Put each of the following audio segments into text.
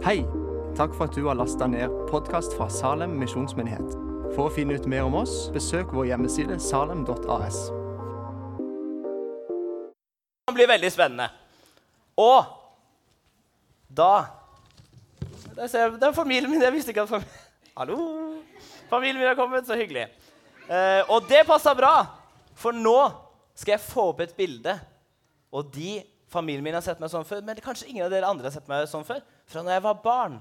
Hei! Takk for at du har lasta ned podkast fra Salem misjonsmyndighet. For å finne ut mer om oss, besøk vår hjemmeside salem.as. Det blir veldig spennende. Og da Der ser jeg, Det er familien min. Jeg visste ikke at familien Hallo! Familien min har kommet. Så hyggelig. Eh, og det passa bra, for nå skal jeg få opp et bilde. Og de familien min har sett meg sånn før, men kanskje ingen av dere andre har sett meg sånn før. Fra når jeg var barn.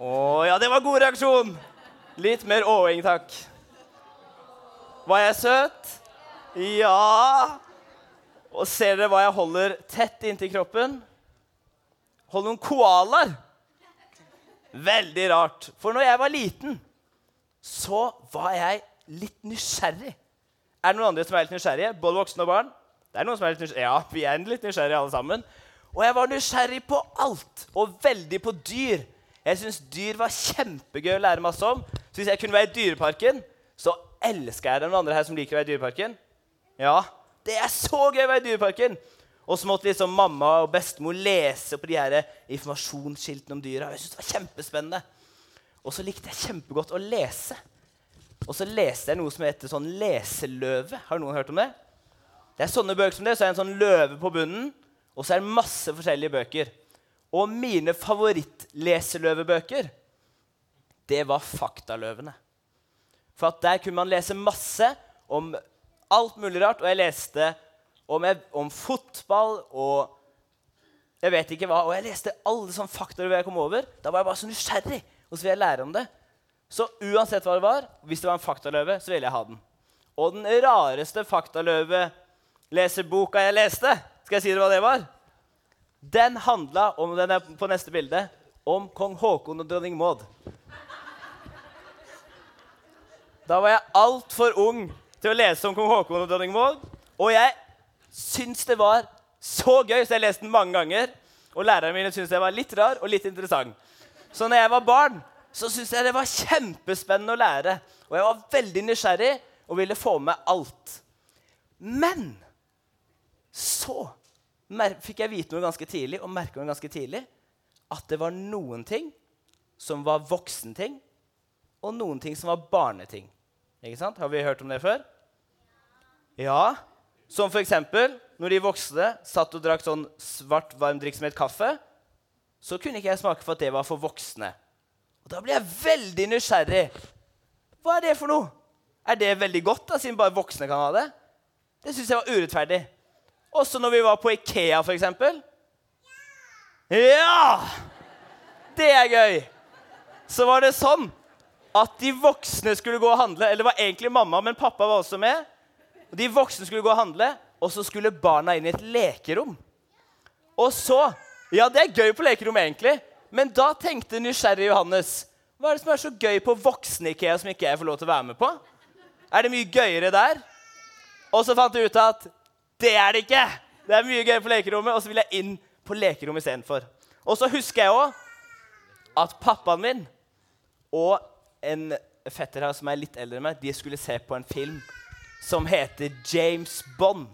Å ja, det var god reaksjon! Litt mer åing, takk. Var jeg søt? Ja. Og ser dere hva jeg holder tett inntil kroppen? Hold noen koalaer. Veldig rart. For når jeg var liten, så var jeg litt nysgjerrig. Er det noen andre som er litt nysgjerrige? Både voksne og barn? Det er noen som er litt nysgjerrige. Ja, vi er litt nysgjerrige alle sammen. Og jeg var nysgjerrig på alt, og veldig på dyr. Jeg syns dyr var kjempegøy å lære masse om. Så hvis jeg kunne være i Dyreparken, så elsker jeg. Noen andre her som liker å være i Dyreparken? Ja, det er så gøy å være i Dyreparken! Og så måtte liksom mamma og bestemor lese på de her informasjonsskiltene om dyra. Jeg synes det var kjempespennende. Og så likte jeg kjempegodt å lese. Og så leste jeg noe som heter sånn leseløve. Har noen hørt om det? Det er sånne bøker som det, så er det en sånn løve på bunnen, og så er det masse forskjellige bøker. Og mine favorittleseløvebøker, det var Faktaløvene. For at der kunne man lese masse om alt mulig rart. Og jeg leste om, om fotball og jeg vet ikke hva. Og jeg leste alle sånne faktaløver jeg kom over. Da var jeg bare så nysgjerrig, og så ville jeg lære om det. Så uansett hva det var, hvis det var en faktaløve, så ville jeg ha den. Og den rareste faktaløve-leseboka jeg leste, skal jeg si dere hva det var? Den handla om den er på neste bilde, om kong Haakon og dronning Maud. Da var jeg altfor ung til å lese om kong Haakon og dronning Maud. Og jeg syns det var så gøy, så jeg leste den mange ganger. Og lærerne mine syntes jeg var litt rar og litt interessant. Så når jeg var barn, så syntes jeg det var kjempespennende å lære. Og jeg var veldig nysgjerrig og ville få med alt. Men så fikk jeg vite noe ganske tidlig og merke noe ganske tidlig. At det var noen ting som var voksenting, og noen ting som var barneting. Ikke sant? Har vi hørt om det før? Ja. Som f.eks. når de voksne satt og drakk sånn svart varm drikk som het kaffe, så kunne ikke jeg smake for at det var for voksne. Og Da ble jeg veldig nysgjerrig. Hva er det for noe? Er det veldig godt, da, siden bare voksne kan ha det? Det syns jeg var urettferdig. Også når vi var på Ikea, f.eks. Ja! Det er gøy. Så var det sånn at de voksne skulle gå og handle. Eller det var egentlig mamma, men pappa var også med. De voksne skulle gå og handle, og så skulle barna inn i et lekerom. Og så Ja, det er gøy på lekerom, egentlig, men da tenkte nysgjerrige Johannes Hva er det som er så gøy på voksen-Ikea som ikke jeg får lov til å være med på? Er det mye gøyere der? Og så fant jeg ut at det er det ikke. Det er mye gøy på lekerommet, og så vil jeg inn på lekerommet istedenfor. Og så husker jeg òg at pappaen min og en fetter her som er litt eldre enn meg, de skulle se på en film som heter James Bond.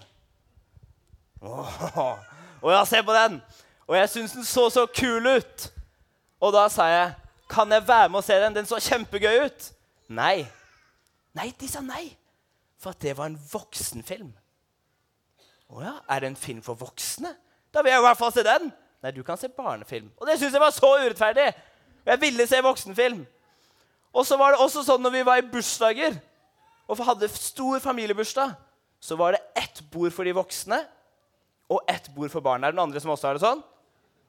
Åh, og ja, se på den! Og jeg syns den så så kul ut. Og da sa jeg, 'Kan jeg være med og se den? Den så kjempegøy ut.' Nei. Nei, de sa nei. For at det var en voksenfilm. Å ja, er det en film for voksne? Da vil jeg i hvert fall se den. Nei, du kan se barnefilm. Og det syns jeg var så urettferdig. Jeg ville se voksenfilm. Og så var det også sånn når vi var i bursdager og hadde stor familiebursdag, så var det ett bord for de voksne og ett bord for barna. Er det noen andre som også har det sånn?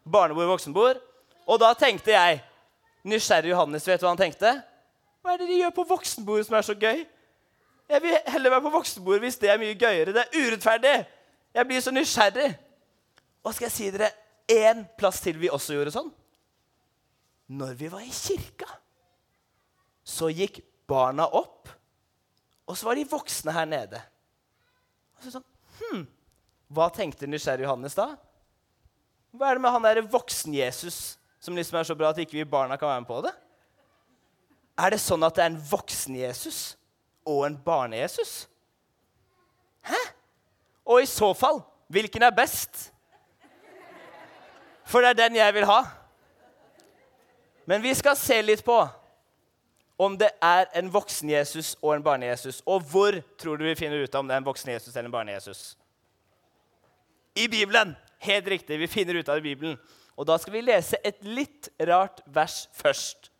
Barnebord, voksenbord. Og da tenkte jeg Nysgjerrig Johannes, vet du hva han tenkte? Hva er det de gjør på voksenbordet som er så gøy? Jeg vil heller være på voksenbordet hvis det er mye gøyere. Det er urettferdig. Jeg blir så nysgjerrig. Og skal jeg si dere én plass til vi også gjorde sånn? Når vi var i kirka, så gikk barna opp, og så var de voksne her nede. Og så sånn, hm, Hva tenkte nysgjerrig Johannes da? Hva er det med han derre voksen-Jesus som liksom er så bra at ikke vi barna kan være med på det? Er det sånn at det er en voksen-Jesus og en barne-Jesus? Hæ? Og i så fall, hvilken er best? For det er den jeg vil ha. Men vi skal se litt på om det er en voksen Jesus og en barne-Jesus. Og hvor tror du vi finner ut om det er en voksen Jesus eller en barne-Jesus? I Bibelen! Helt riktig. Vi finner ut av det i Bibelen. Og da skal vi lese et litt rart vers først.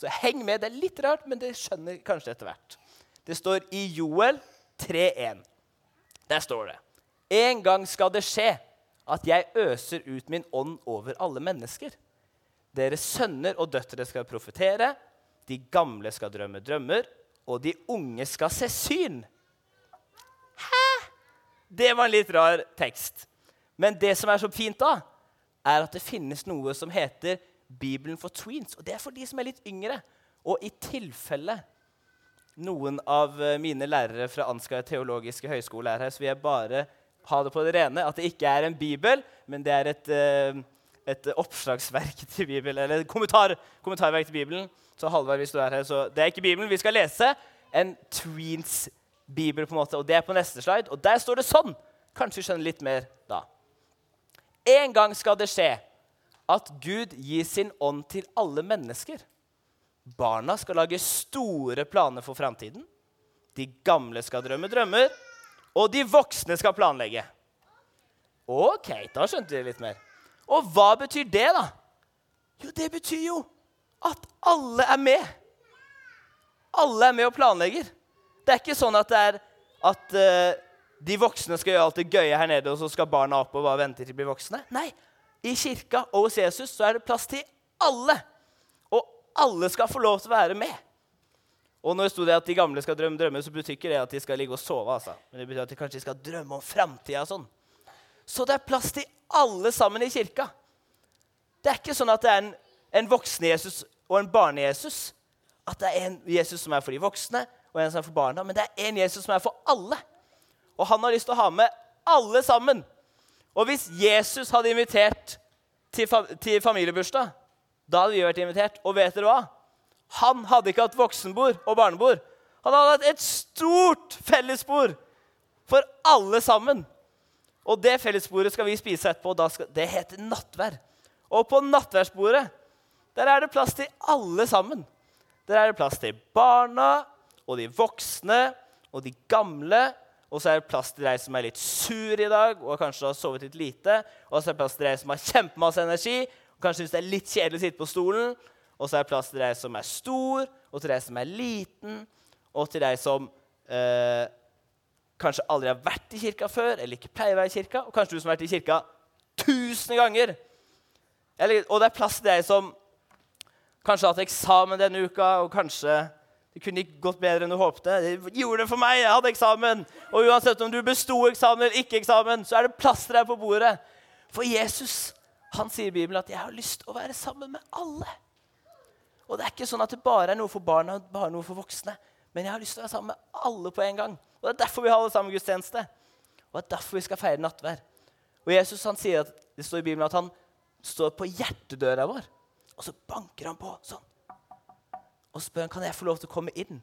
Så heng med. Det er litt rart, men det skjønner kanskje etter hvert. Det står i Joel 3,1. Der står det En gang skal det skje at jeg øser ut min ånd over alle mennesker. Deres sønner og døtre skal profetere, de gamle skal drømme drømmer, og de unge skal se syn. Hæ? Det var en litt rar tekst. Men det som er så fint da, er at det finnes noe som heter Bibelen for tweens. Og det er for de som er litt yngre. Og i tilfelle noen av mine lærere fra Ansgar teologiske høgskole er her, så vil jeg bare ha det på det rene at det ikke er en bibel, men det er et, eh, et oppslagsverk til Bibelen, eller et kommentar, kommentarverk til Bibelen. Så Halvard, hvis du er her, så Det er ikke Bibelen. Vi skal lese en tweens-bibel, på en måte, og det er på neste slide. Og der står det sånn! Kanskje vi skjønner litt mer da. En gang skal det skje at Gud gir sin ånd til alle mennesker. Barna skal lage store planer for framtiden. De gamle skal drømme drømmer, og de voksne skal planlegge. Ok, da skjønte vi litt mer. Og hva betyr det, da? Jo, det betyr jo at alle er med. Alle er med og planlegger. Det er ikke sånn at det er at uh, de voksne skal gjøre alt det gøye her nede, og så skal barna opp og bare vente til de blir voksne. Nei, i kirka og hos Jesus så er det plass til alle. Og alle skal få lov til å være med. Og når det sto det at de gamle skal drømme drømmer, så betyr ikke det at de skal ligge og sove. altså. Men det betyr at de kanskje skal drømme om framtida og sånn. Så det er plass til alle sammen i kirka. Det er ikke sånn at det er en, en voksen-Jesus og en barne-Jesus. At det er en Jesus som er for de voksne, og en som er for barna. Men det er en Jesus som er for alle. Og han har lyst til å ha med alle sammen. Og hvis Jesus hadde invitert til, fa til familiebursdag, da hadde vi vært invitert. Og vet dere hva? Han hadde ikke hatt voksenbord og barnebord. Han hadde hatt et stort fellesbord for alle sammen. Og det fellesbordet skal vi spise etterpå. og skal, Det heter nattvær. Og på nattværsbordet der er det plass til alle sammen. Der er det plass til barna og de voksne og de gamle og så er det plass til deg som er litt sur i dag og kanskje har sovet litt lite. Og så er det plass til deg som har kjempemasse energi og kanskje syns det er litt kjedelig å sitte på stolen. Og så er det plass til deg som er stor, og til deg som er liten, og til deg som eh, kanskje aldri har vært i kirka før, eller ikke pleier å være i kirka, og kanskje du som har vært i kirka tusen ganger. Eller, og det er plass til deg som kanskje har hatt eksamen denne uka, og kanskje det kunne ikke gått bedre enn du håpte. Det gjorde det for meg. Jeg hadde eksamen. Og uansett om du besto eksamen eller ikke eksamen, så er det plass til deg på bordet. For Jesus han sier i Bibelen at 'jeg har lyst til å være sammen med alle'. Og det er ikke sånn at det bare er noe for barna og bare noe for voksne. Men jeg har lyst til å være sammen med alle på en gang. Og Det er derfor vi har alle sammen gudstjeneste. Og det er derfor vi skal feire nattvær. Og Jesus han sier at det står i Bibelen at han står på hjertedøra vår, og så banker han på sånn og spør han, kan jeg få lov til å komme inn.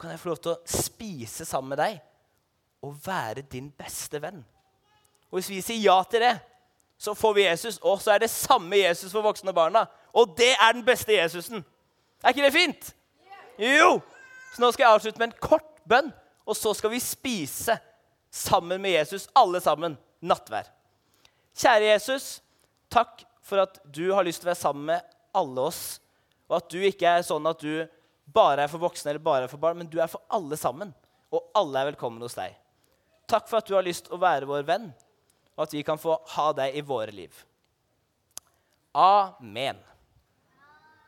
Kan jeg få lov til å spise sammen med deg og være din beste venn? Og Hvis vi sier ja til det, så får vi Jesus. Og så er det samme Jesus for voksne barna. Og det er den beste Jesusen. Er ikke det fint? Jo! Så nå skal jeg avslutte med en kort bønn, og så skal vi spise sammen med Jesus, alle sammen, nattvær. Kjære Jesus, takk for at du har lyst til å være sammen med alle oss og at du ikke er sånn at du bare er for voksne eller bare er for barn, men du er for alle sammen. Og alle er velkommen hos deg. Takk for at du har lyst til å være vår venn, og at vi kan få ha deg i våre liv. Amen.